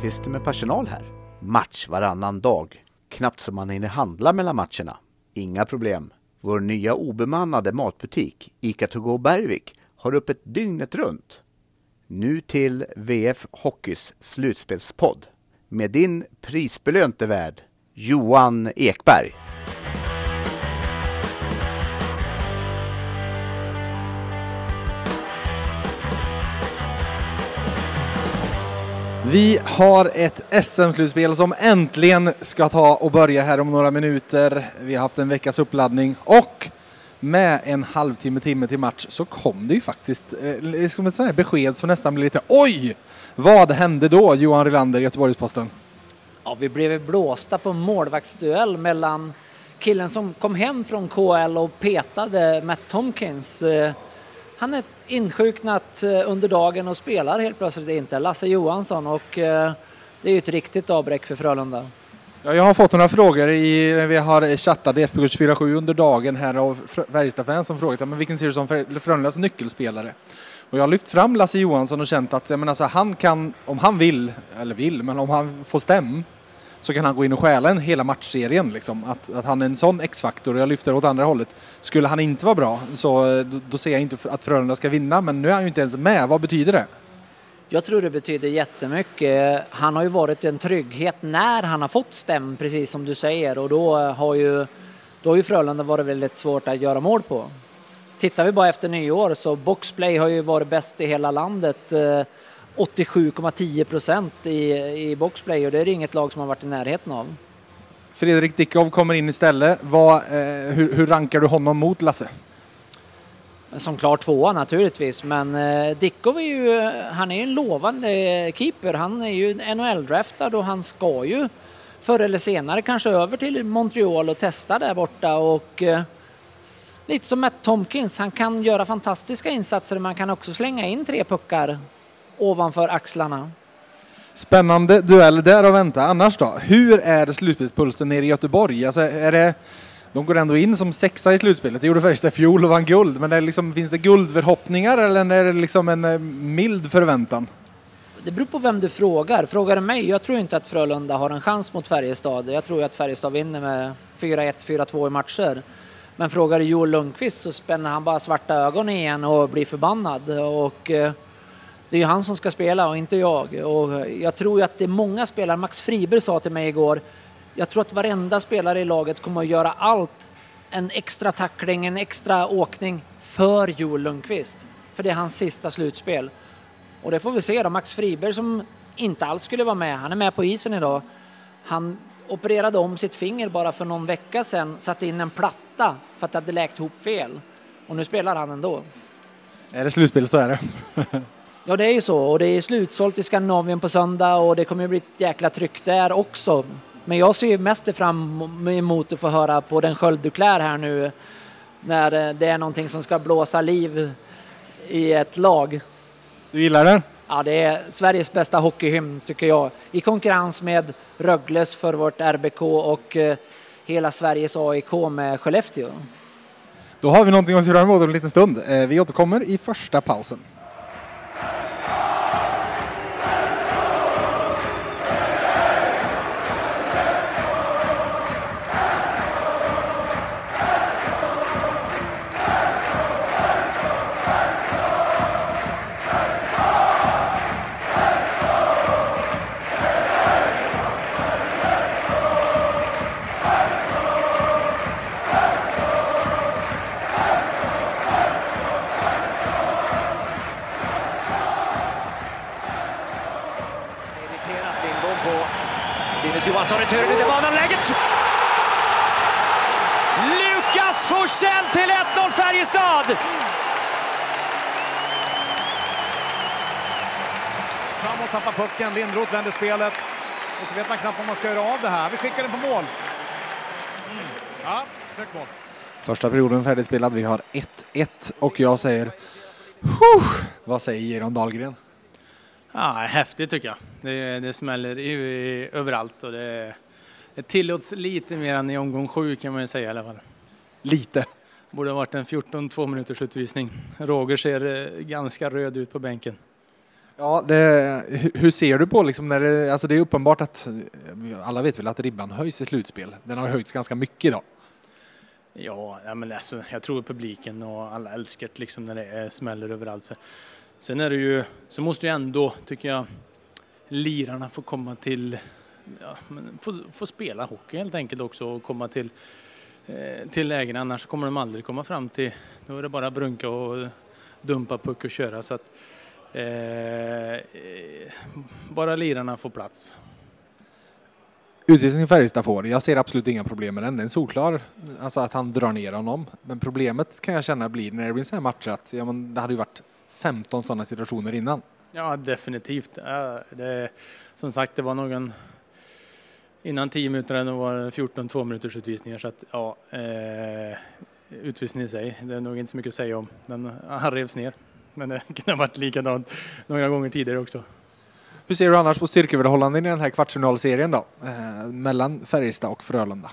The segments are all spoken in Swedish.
Lundqvist med personal här. Match varannan dag. Knappt som man hinner handla mellan matcherna. Inga problem. Vår nya obemannade matbutik, ICA To Go Bergvik, har öppet dygnet runt. Nu till VF Hockeys slutspelspodd med din prisbelönte värd Johan Ekberg. Vi har ett SM-slutspel som äntligen ska ta och börja här om några minuter. Vi har haft en veckas uppladdning och med en halvtimme, timme till match så kom det ju faktiskt eh, som ett sånt här besked som nästan blev lite oj! Vad hände då, Johan Rylander, Göteborgs-Posten? Ja, vi blev blåsta på målvaktsduell mellan killen som kom hem från KL och petade Matt Tomkins. Eh, han är insjuknat eh, under dagen och spelar helt plötsligt inte, Lasse Johansson, och eh, det är ju ett riktigt avbräck för Frölunda. Ja, jag har fått några frågor. I, vi har chattat i FBK 247 under dagen här av Färjestad-fans som frågat men vilken ser du som Frölundas nyckelspelare? Och jag har lyft fram Lasse Johansson och känt att jag menar, så han kan, om han vill, eller vill, men om han får stäm så kan han gå in och stjäla en hela matchserien. Liksom. Att, att han är en sån X-faktor jag lyfter åt andra hållet. Skulle han inte vara bra så eh, då, då ser jag inte att Frölunda ska vinna men nu är han ju inte ens med. Vad betyder det? Jag tror det betyder jättemycket. Han har ju varit en trygghet när han har fått stäm, precis som du säger, och då eh, har ju, då har ju Frölunda varit väldigt svårt att göra mål på. Tittar vi bara efter nyår så boxplay har ju varit bäst i hela landet. Eh, 87,10 procent i, i boxplay och det är inget lag som har varit i närheten av. Fredrik Dickov kommer in istället. Vad, eh, hur, hur rankar du honom mot Lasse? Som klar tvåa naturligtvis, men eh, Dickov är ju, han är en lovande keeper. Han är ju NHL-draftad och han ska ju förr eller senare kanske över till Montreal och testa där borta och eh, lite som Matt Tomkins, han kan göra fantastiska insatser men man kan också slänga in tre puckar ovanför axlarna. Spännande duell där att vänta. Annars då? Hur är slutspelspulsen nere i Göteborg? Alltså är det, de går ändå in som sexa i slutspelet. Det gjorde Färjestad fjol och vann guld. Men det liksom, finns det guldförhoppningar eller är det liksom en eh, mild förväntan? Det beror på vem du frågar. Frågar du mig, jag tror inte att Frölunda har en chans mot Färjestad. Jag tror att Färjestad vinner med 4-1, 4-2 i matcher. Men frågar du Joel Lundqvist så spänner han bara svarta ögon igen och blir förbannad. Och, eh, det är ju han som ska spela och inte jag. Och jag tror ju att det är många spelare, Max Friberg sa till mig igår, jag tror att varenda spelare i laget kommer att göra allt, en extra tackling, en extra åkning för Joel Lundqvist. För det är hans sista slutspel. Och det får vi se då, Max Friberg som inte alls skulle vara med, han är med på isen idag. Han opererade om sitt finger bara för någon vecka sedan, satte in en platta för att det hade läkt ihop fel. Och nu spelar han ändå. Är det slutspel så är det. Ja, det är ju så och det är slutsålt i Skandinavien på söndag och det kommer att bli ett jäkla tryck där också. Men jag ser mest fram emot att få höra på den sköld du klär här nu när det är någonting som ska blåsa liv i ett lag. Du gillar den? Ja, det är Sveriges bästa hockeyhymn tycker jag. I konkurrens med Rögles för vårt RBK och eh, hela Sveriges AIK med Skellefteå. Då har vi någonting att se fram emot om en liten stund. Eh, vi återkommer i första pausen. Forsell till 1-0 Färjestad! Framåt tappar pucken, Lindroth vänder spelet. Och så vet man knappt om man ska göra av det här. Vi skickar den på mål. Mm. Ja, snyggt mål. Första perioden färdigspelad. Vi har 1-1 och jag säger Vad säger Geron Dahlgren? Ja, häftigt tycker jag. Det, det smäller ju överallt och det, det tillåts lite mer än i omgång sju kan man ju säga i alla fall. Lite? Borde ha varit en 14-2 minuters utvisning. Roger ser eh, ganska röd ut på bänken. Ja, det, hur ser du på liksom när det, alltså det är uppenbart att alla vet väl att ribban höjs i slutspel. Den har höjts ganska mycket idag. Ja, men alltså, jag tror publiken och alla älskar det liksom när det är smäller överallt. Sen är det ju, så måste ju ändå, tycker jag, lirarna få komma till, ja, få, få spela hockey helt enkelt också och komma till, eh, till lägen. Annars kommer de aldrig komma fram till, då är det bara brunka och dumpa puck och köra. Så att, eh, bara lirarna får plats. Utvisning Färjestad får, jag ser absolut inga problem med den. Det är solklar, alltså att han drar ner honom. Men problemet kan jag känna blir när det blir så här matcher att ja, men det hade ju varit 15 sådana situationer innan. Ja, definitivt. Det, som sagt, det var någon innan 10 minuter det var 14 två minuters utvisningar så att ja, eh, utvisningen i sig, det är nog inte så mycket att säga om. Den, han revs ner. Men det kunde ha varit likadant några gånger tidigare också. Hur ser du annars på styrkeförhållanden i den här kvartsfinalserien då? Eh, mellan Färjestad och Frölunda?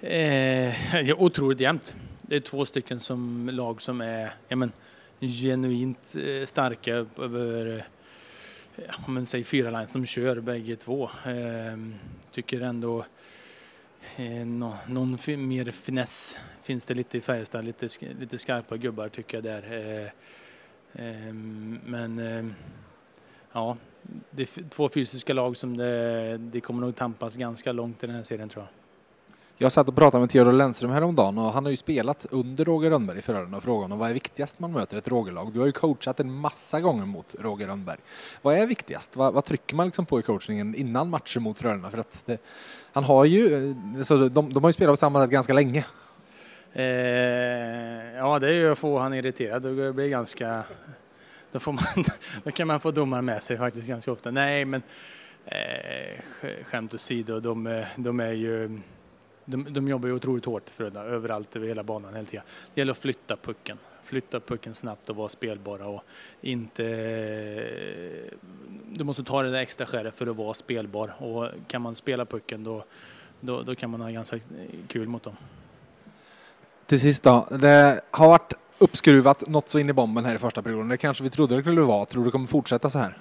Eh, otroligt jämnt. Det är två stycken som lag som är ja, men, genuint eh, starka över ja, men, säg fyra lines som kör bägge två. Eh, tycker ändå eh, no, någon mer finess finns det lite i Färjestad, lite, lite skarpa gubbar tycker jag där. Eh, ehm, men eh, ja, det är två fysiska lag som det, det kommer nog tampas ganska långt i den här serien tror jag. Jag satt och pratade med Theodor Lennström häromdagen och han har ju spelat under Roger Rönnberg i Frölunda och frågade honom vad är viktigast man möter ett Rogerlag? Du har ju coachat en massa gånger mot Roger Rönnberg. Vad är viktigast? Vad, vad trycker man liksom på i coachningen innan matcher mot Frölunda? För att det, han har ju, eh, så de, de har ju spelat på samma sätt ganska länge. Eh, ja, det är ju att få han irriterad. Det blir ganska då, får man, då kan man få domaren med sig faktiskt ganska ofta. Nej, men eh, skämt åsido, de, de är ju de, de jobbar ju otroligt hårt Frölunda, överallt över hela banan hela tiden. Det gäller att flytta pucken, flytta pucken snabbt och vara spelbara och inte... Du måste ta det där extra skäret för att vara spelbar och kan man spela pucken då, då, då kan man ha ganska kul mot dem. Till sist då, det har varit uppskruvat något så in i bomben här i första perioden. Det kanske vi trodde det skulle vara. Tror du det kommer fortsätta så här?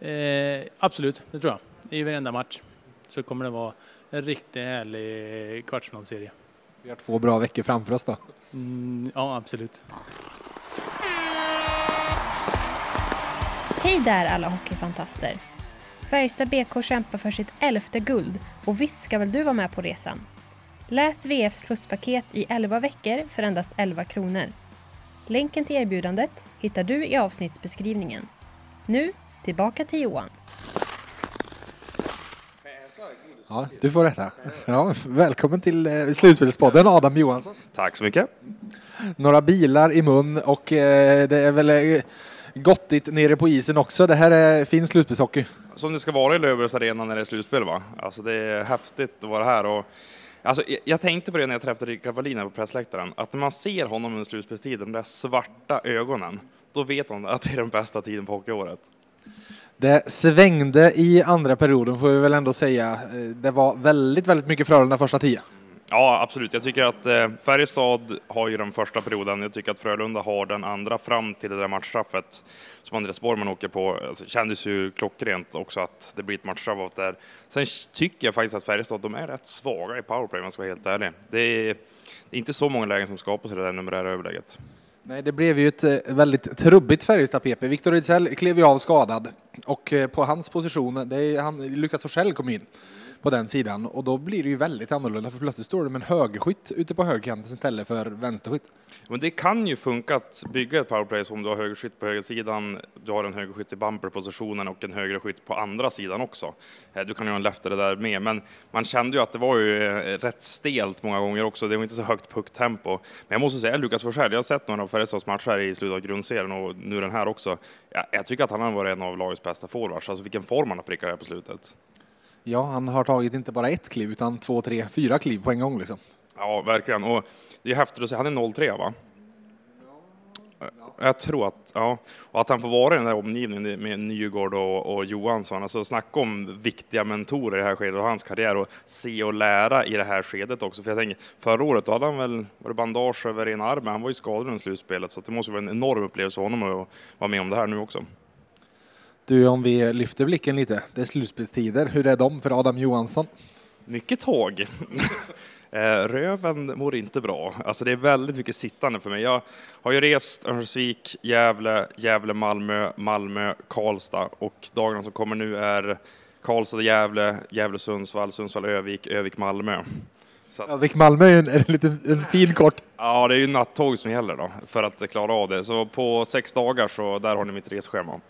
Eh, absolut, det tror jag. I varenda match så kommer det vara en riktigt härlig kvartsfinalserie. Vi har två bra veckor framför oss då. Mm, ja, absolut. Hej där alla hockeyfantaster! Färjestad BK kämpar för sitt elfte guld och visst ska väl du vara med på resan? Läs VFs pluspaket i 11 veckor för endast 11 kronor. Länken till erbjudandet hittar du i avsnittsbeskrivningen. Nu tillbaka till Johan. Ja, du får rätta. Ja, välkommen till eh, Slutspelspodden Adam Johansson. Tack så mycket. Några bilar i mun och eh, det är väl eh, gottigt nere på isen också. Det här är fin slutspelshockey. Som det ska vara i Löfbergs Arena när det är slutspel va? Alltså det är häftigt att vara här och Alltså, jag tänkte på det när jag träffade Rickard Wallin på pressläktaren, att när man ser honom under slutspelstiden, de där svarta ögonen, då vet man att det är den bästa tiden på hockeyåret. Det svängde i andra perioden får vi väl ändå säga. Eh, det var väldigt, väldigt mycket Frölunda första tio. Ja, absolut. Jag tycker att eh, Färjestad har ju den första perioden. Jag tycker att Frölunda har den andra fram till det där matchstraffet som Andreas Borgman åker på. Alltså, det kändes ju klockrent också att det blir ett matchstraff av där. Sen tycker jag faktiskt att Färjestad, de är rätt svaga i powerplay om jag ska vara helt ärlig. Det är, det är inte så många lägen som skapas i det där numerära överläget. Nej, det blev ju ett eh, väldigt trubbigt Färjestad-PP. Viktor Ejdsell klev ju av skadad och eh, på hans position, det är han, Lukas Forsell kom in på den sidan och då blir det ju väldigt annorlunda för plötsligt står du med en högerskytt ute på högerkanten istället för vänsterskytt. Men det kan ju funka att bygga ett powerplay som du har högerskytt på högersidan, du har en högerskytt i bumperpositionen och en högerskytt på andra sidan också. Eh, du kan ju ha en leftare där med, men man kände ju att det var ju eh, rätt stelt många gånger också. Det var inte så högt pucktempo. Men jag måste säga Lukas Forsell, jag har sett några av Färjestads matcher i slutet av grundserien och nu den här också. Jag, jag tycker att han har varit en av lagets bästa forwards. Alltså vilken form han har prickat här på slutet. Ja, han har tagit inte bara ett kliv utan två, tre, fyra kliv på en gång liksom. Ja, verkligen. Och det är häftigt att se. Han är 03 va? Jag tror att, ja, och att han får vara i den här omgivningen med Nygård och, och Johansson, alltså snacka om viktiga mentorer i det här skedet av hans karriär och se och lära i det här skedet också. För jag tänker, förra året då hade han väl var det bandage över ena armen, han var ju skadad under slutspelet, så det måste vara en enorm upplevelse för honom att vara med om det här nu också. Du, om vi lyfter blicken lite. Det är slutspelstider. Hur är de för Adam Johansson? Mycket tåg. Eh, Röven mår inte bra. Alltså det är väldigt mycket sittande för mig. Jag har ju rest Örnsköldsvik, Gävle, Gävle, Malmö, Malmö, Karlstad och dagarna som kommer nu är Karlstad, Gävle, Gävle, Sundsvall, Sundsvall, Övik, Övik, Malmö. Så. Övik, Malmö är en, en, liten, en fin kort. Ja, det är ju nattåg som gäller då för att klara av det. Så på sex dagar så där har ni mitt resschema.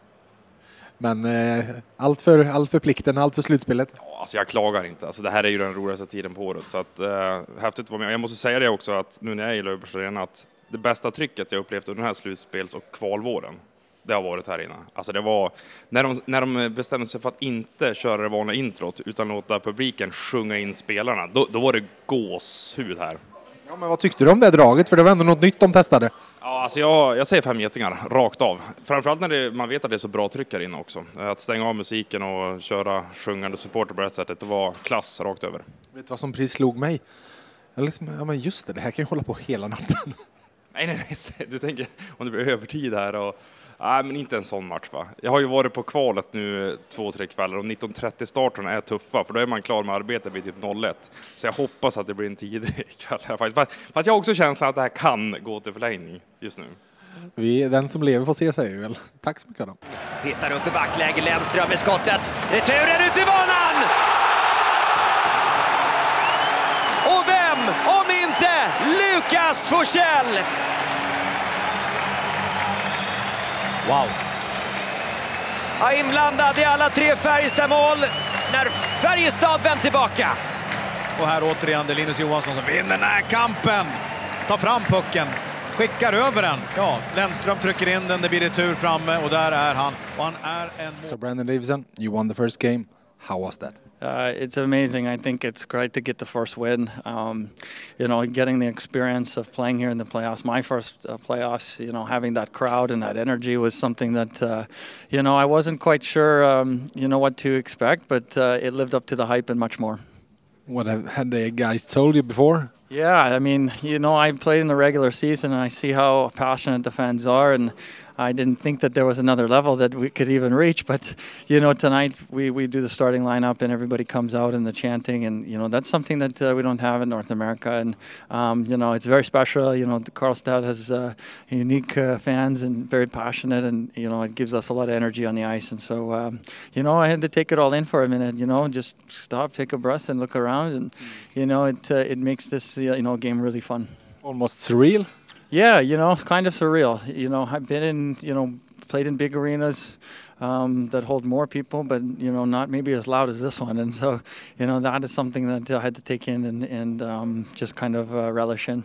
Men eh, allt, för, allt för plikten, allt för slutspelet? Ja, alltså jag klagar inte. Alltså det här är ju den roligaste tiden på året. Så att, eh, häftigt att vara med. Jag måste säga det också att nu när jag är i Löfbergs Arena att det bästa trycket jag upplevt under den här slutspels och kvalvåren, det har varit här inne. Alltså det var när de, när de bestämde sig för att inte köra det vanliga introt utan låta publiken sjunga in spelarna, då, då var det gåshud här. Ja, men vad tyckte du om det draget? För det var ändå något nytt de testade. Ja, alltså jag, jag säger fem getingar, rakt av. Framförallt när det, man vet att det är så bra tryck här inne också. Att stänga av musiken och köra sjungande supporter på det sättet, det var klass rakt över. Vet du vad som precis slog mig? Jag liksom, ja men just det, det här kan ju hålla på hela natten. Nej, nej, nej, du tänker om det blir övertid här och Nej, men inte en sån match va. Jag har ju varit på kvalet nu två, tre kvällar och 19.30 starterna är tuffa för då är man klar med arbetet vid typ 01. Så jag hoppas att det blir en tidig kväll här faktiskt. Fast jag har också känslan att det här kan gå till förlängning just nu. Vi, den som lever får se säger vi väl. Tack så mycket Adam. Hittar upp i backläge, Lennström med skottet. Returen ut i banan! Och vem, om inte Lukas Forsell! Wow! Ja, inblandad i alla tre Färjestad-mål när Färjestad vänt tillbaka. Och här återigen det är Linus Johansson som vinner den här kampen. Tar fram pucken, skickar över den. Ja, Lennström trycker in den, det blir retur framme och där är han. Och han är en So Brandon Davison, you won the first game. How was that? Uh, it's amazing. I think it's great to get the first win. Um, you know, getting the experience of playing here in the playoffs, my first uh, playoffs. You know, having that crowd and that energy was something that, uh, you know, I wasn't quite sure, um, you know, what to expect, but uh, it lived up to the hype and much more. What have, had the guys told you before? Yeah, I mean, you know, I played in the regular season and I see how passionate the fans are, and I didn't think that there was another level that we could even reach. But you know, tonight we, we do the starting lineup and everybody comes out and the chanting, and you know that's something that uh, we don't have in North America, and um, you know it's very special. You know, Karlstad has uh, unique uh, fans and very passionate, and you know it gives us a lot of energy on the ice. And so um, you know I had to take it all in for a minute. You know, just stop, take a breath, and look around, and you know it uh, it makes this you know game really fun. Almost surreal. Yeah, you know, kind of surreal. You know, I've been in, you know, played in big arenas um, that hold more people, but you know, not maybe as loud as this one. And so, you know, that is something that I had to take in and, and um, just kind of uh, relish in.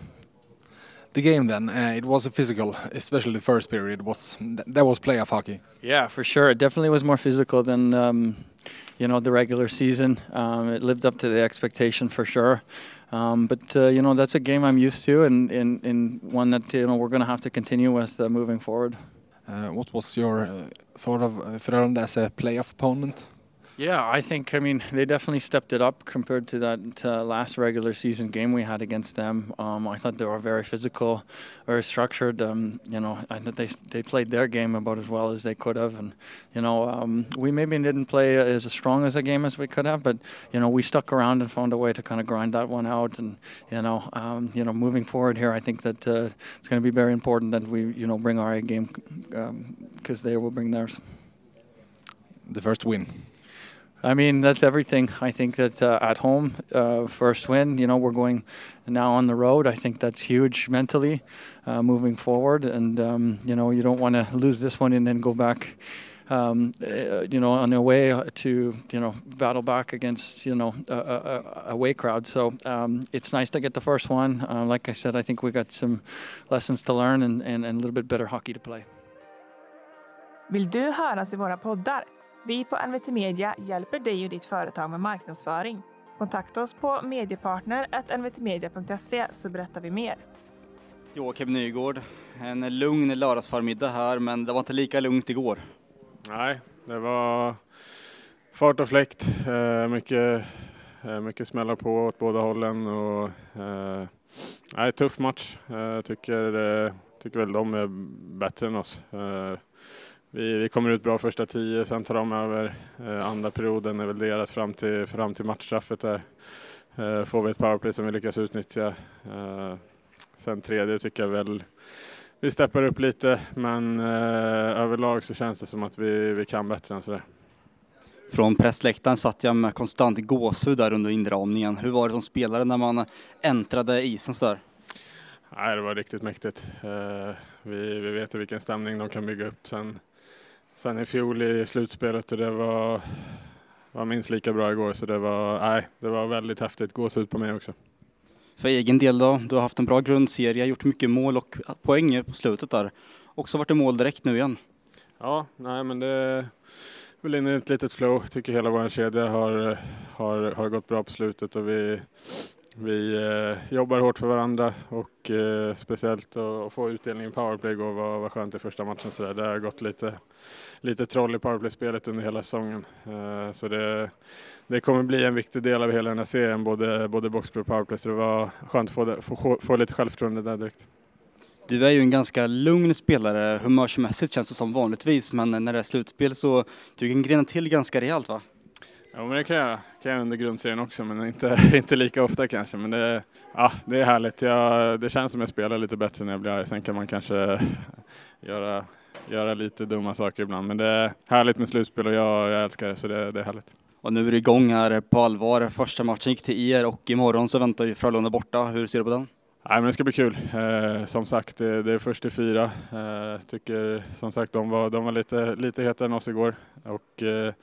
The game then, uh, it was a physical, especially the first period. Was that was playoff hockey? Yeah, for sure. It definitely was more physical than um, you know the regular season. Um, it lived up to the expectation for sure. Um, but uh, you know that's a game I'm used to, and, and, and one that you know we're going to have to continue with uh, moving forward. Uh, what was your uh, thought of uh, Frölunda as a playoff opponent? Yeah, I think I mean they definitely stepped it up compared to that uh, last regular season game we had against them. Um, I thought they were very physical, very structured. Um, you know, I thought they they played their game about as well as they could have, and you know um, we maybe didn't play as strong as a game as we could have, but you know we stuck around and found a way to kind of grind that one out. And you know, um, you know, moving forward here, I think that uh, it's going to be very important that we you know bring our A game because they will bring theirs. The first win. I mean, that's everything. I think that uh, at home, uh, first win, you know, we're going now on the road. I think that's huge mentally uh, moving forward. And, um, you know, you don't want to lose this one and then go back, um, you know, on the way to, you know, battle back against, you know, a, a, a away crowd. So um, it's nice to get the first one. like I said, I think we got some lessons to learn and, and, and a little bit better hockey to play. Vill du höras i våra poddar? Vi på NVT Media hjälper dig och ditt företag med marknadsföring. Kontakta oss på mediepartner.nvtmedia.se så berättar vi mer. Joakim Nygård. En lugn lördagsförmiddag här, men det var inte lika lugnt igår. Nej, det var fart och fläkt. Mycket, mycket smällar på åt båda hållen. Och, nej, tuff match. Jag tycker, tycker väl de är bättre än oss. Vi, vi kommer ut bra första tio, sen tar de över. Eh, andra perioden är väl deras fram till, fram till matchstraffet där. Eh, får vi ett powerplay som vi lyckas utnyttja. Eh, sen tredje tycker jag väl vi steppar upp lite, men eh, överlag så känns det som att vi, vi kan bättre än sådär. Från pressläktaren satt jag med konstant gåshud där under inramningen. Hur var det som spelare när man äntrade isen så där? Nej, det var riktigt mäktigt. Eh, vi, vi vet vilken stämning de kan bygga upp sen, sen i fjol i slutspelet och det var, var minst lika bra igår så det var, nej, det var väldigt häftigt. Gåshud på mig också. För egen del då? Du har haft en bra grundserie, gjort mycket mål och poäng på slutet där. Också varit i mål direkt nu igen. Ja, nej men det väl inne i ett litet flow. Tycker hela vår kedja har, har, har gått bra på slutet och vi, vi eh, jobbar hårt för varandra och eh, speciellt att få utdelning i powerplay igår var, var skönt i första matchen. Så där. Det har gått lite, lite troll i powerplay-spelet under hela säsongen. Eh, så det, det kommer bli en viktig del av hela den här serien, både, både boxplay och powerplay. Så det var skönt att få, det, få, få lite självförtroende där direkt. Du är ju en ganska lugn spelare humörsmässigt känns det som vanligtvis, men när det är slutspel så du kan grena till ganska rejält va? Ja, men det kan jag, kan jag under grundserien också, men inte, inte lika ofta kanske. Men det, ja, det är härligt. Jag, det känns som jag spelar lite bättre när jag blir arg. Sen kan man kanske göra, göra lite dumma saker ibland. Men det är härligt med slutspel och jag, jag älskar det, så det, det är härligt. Och nu är det igång här på allvar. Första matchen gick till er och imorgon så väntar ju Frölunda borta. Hur ser du på den? Nej, men det ska bli kul. Eh, som sagt, det, det är först till fyra. Eh, tycker som sagt de var, de var lite, lite hetare än oss igår och eh,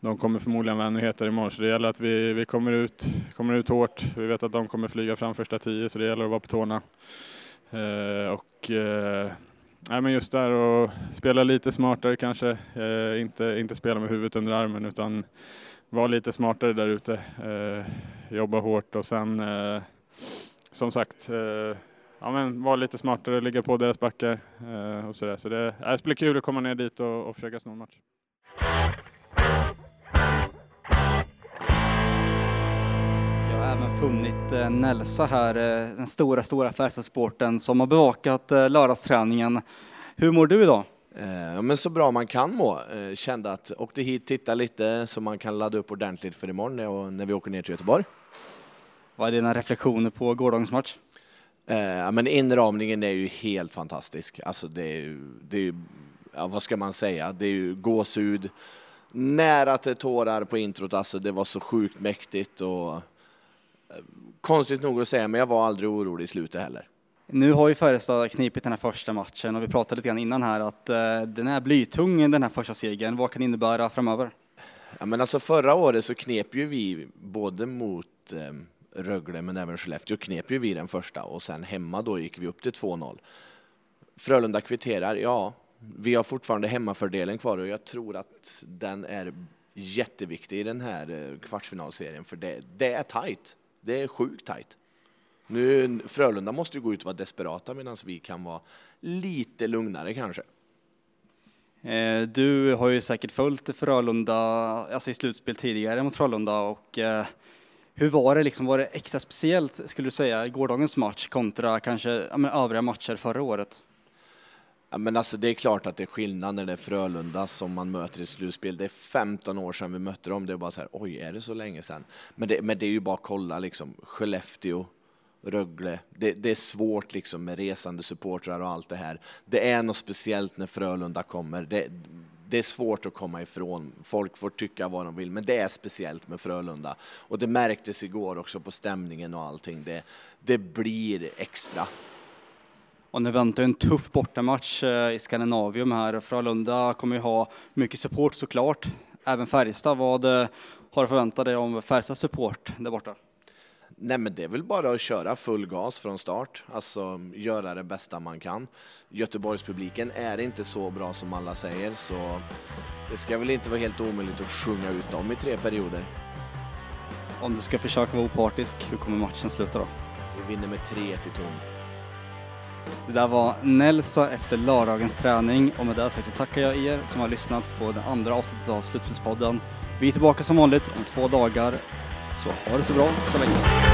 de kommer förmodligen vara ännu hetare imorgon. Så det gäller att vi, vi kommer, ut, kommer ut hårt. Vi vet att de kommer flyga fram första tio så det gäller att vara på tårna. Eh, och eh, nej, men just där och spela lite smartare kanske. Eh, inte, inte spela med huvudet under armen utan vara lite smartare där ute. Eh, jobba hårt och sen eh, som sagt, eh, ja, men vara lite smartare, ligga på deras backar eh, och sådär. Så det, det ska bli kul att komma ner dit och, och försöka sno en match. Funnit eh, Nelsa här, den stora, stora Färjestadsporten som har bevakat lördagsträningen. Hur mår du idag? Ja, men så bra man kan må. Kände att åkte hit, titta lite så man kan ladda upp ordentligt för imorgon när vi åker ner till Göteborg. Vad är dina reflektioner på gårdagens match? Eh, men inramningen är ju helt fantastisk. Alltså det är ju, det är ju ja, vad ska man säga, det är ju gåshud. Nära till tårar på introt, alltså det var så sjukt mäktigt och eh, konstigt nog att säga, men jag var aldrig orolig i slutet heller. Nu har ju Färjestad knipit den här första matchen och vi pratade lite grann innan här att eh, den är blytung den här första segern. Vad kan det innebära framöver? Ja, men alltså förra året så knep ju vi både mot eh, Rögle men även Skellefteå knep ju vi den första och sen hemma då gick vi upp till 2-0. Frölunda kvitterar, ja, vi har fortfarande hemmafördelen kvar och jag tror att den är jätteviktig i den här eh, kvartsfinalserien för det, det är tajt. Det är sjukt tajt. Nu, Frölunda måste ju gå ut och vara desperata medan vi kan vara lite lugnare kanske. Eh, du har ju säkert följt Frölunda, alltså i slutspel tidigare mot Frölunda och eh, hur var det liksom, var det extra speciellt skulle du säga gårdagens match kontra kanske ja, men, övriga matcher förra året? Ja, men alltså det är klart att det är skillnad när det är Frölunda som man möter i slutspel. Det är 15 år sedan vi mötte dem. Det är bara så här, oj, är det så länge sedan? Men det, men det är ju bara att kolla liksom, Skellefteå, Rögle. Det, det, är svårt liksom med resande supportrar och allt det här. Det är något speciellt när Frölunda kommer. Det, det är svårt att komma ifrån. Folk får tycka vad de vill, men det är speciellt med Frölunda. Och det märktes igår också på stämningen och allting. Det, det blir extra. Och nu väntar en tuff bortamatch eh, i Skandinavium här. Frölunda kommer ju ha mycket support såklart. Även Färjestad. Vad eh, har du förväntat dig om Färjestads support där borta? Nej, men det är väl bara att köra full gas från start, alltså göra det bästa man kan. Göteborgspubliken är inte så bra som alla säger, så det ska väl inte vara helt omöjligt att sjunga ut dem i tre perioder. Om du ska försöka vara opartisk, hur kommer matchen sluta då? Vi vinner med 3-1 i ton. Det där var Nelsa efter lördagens träning och med det sagt så tackar jag er som har lyssnat på det andra avsnittet av Slutspelspodden. Vi är tillbaka som vanligt om två dagar så ha det så bra så länge.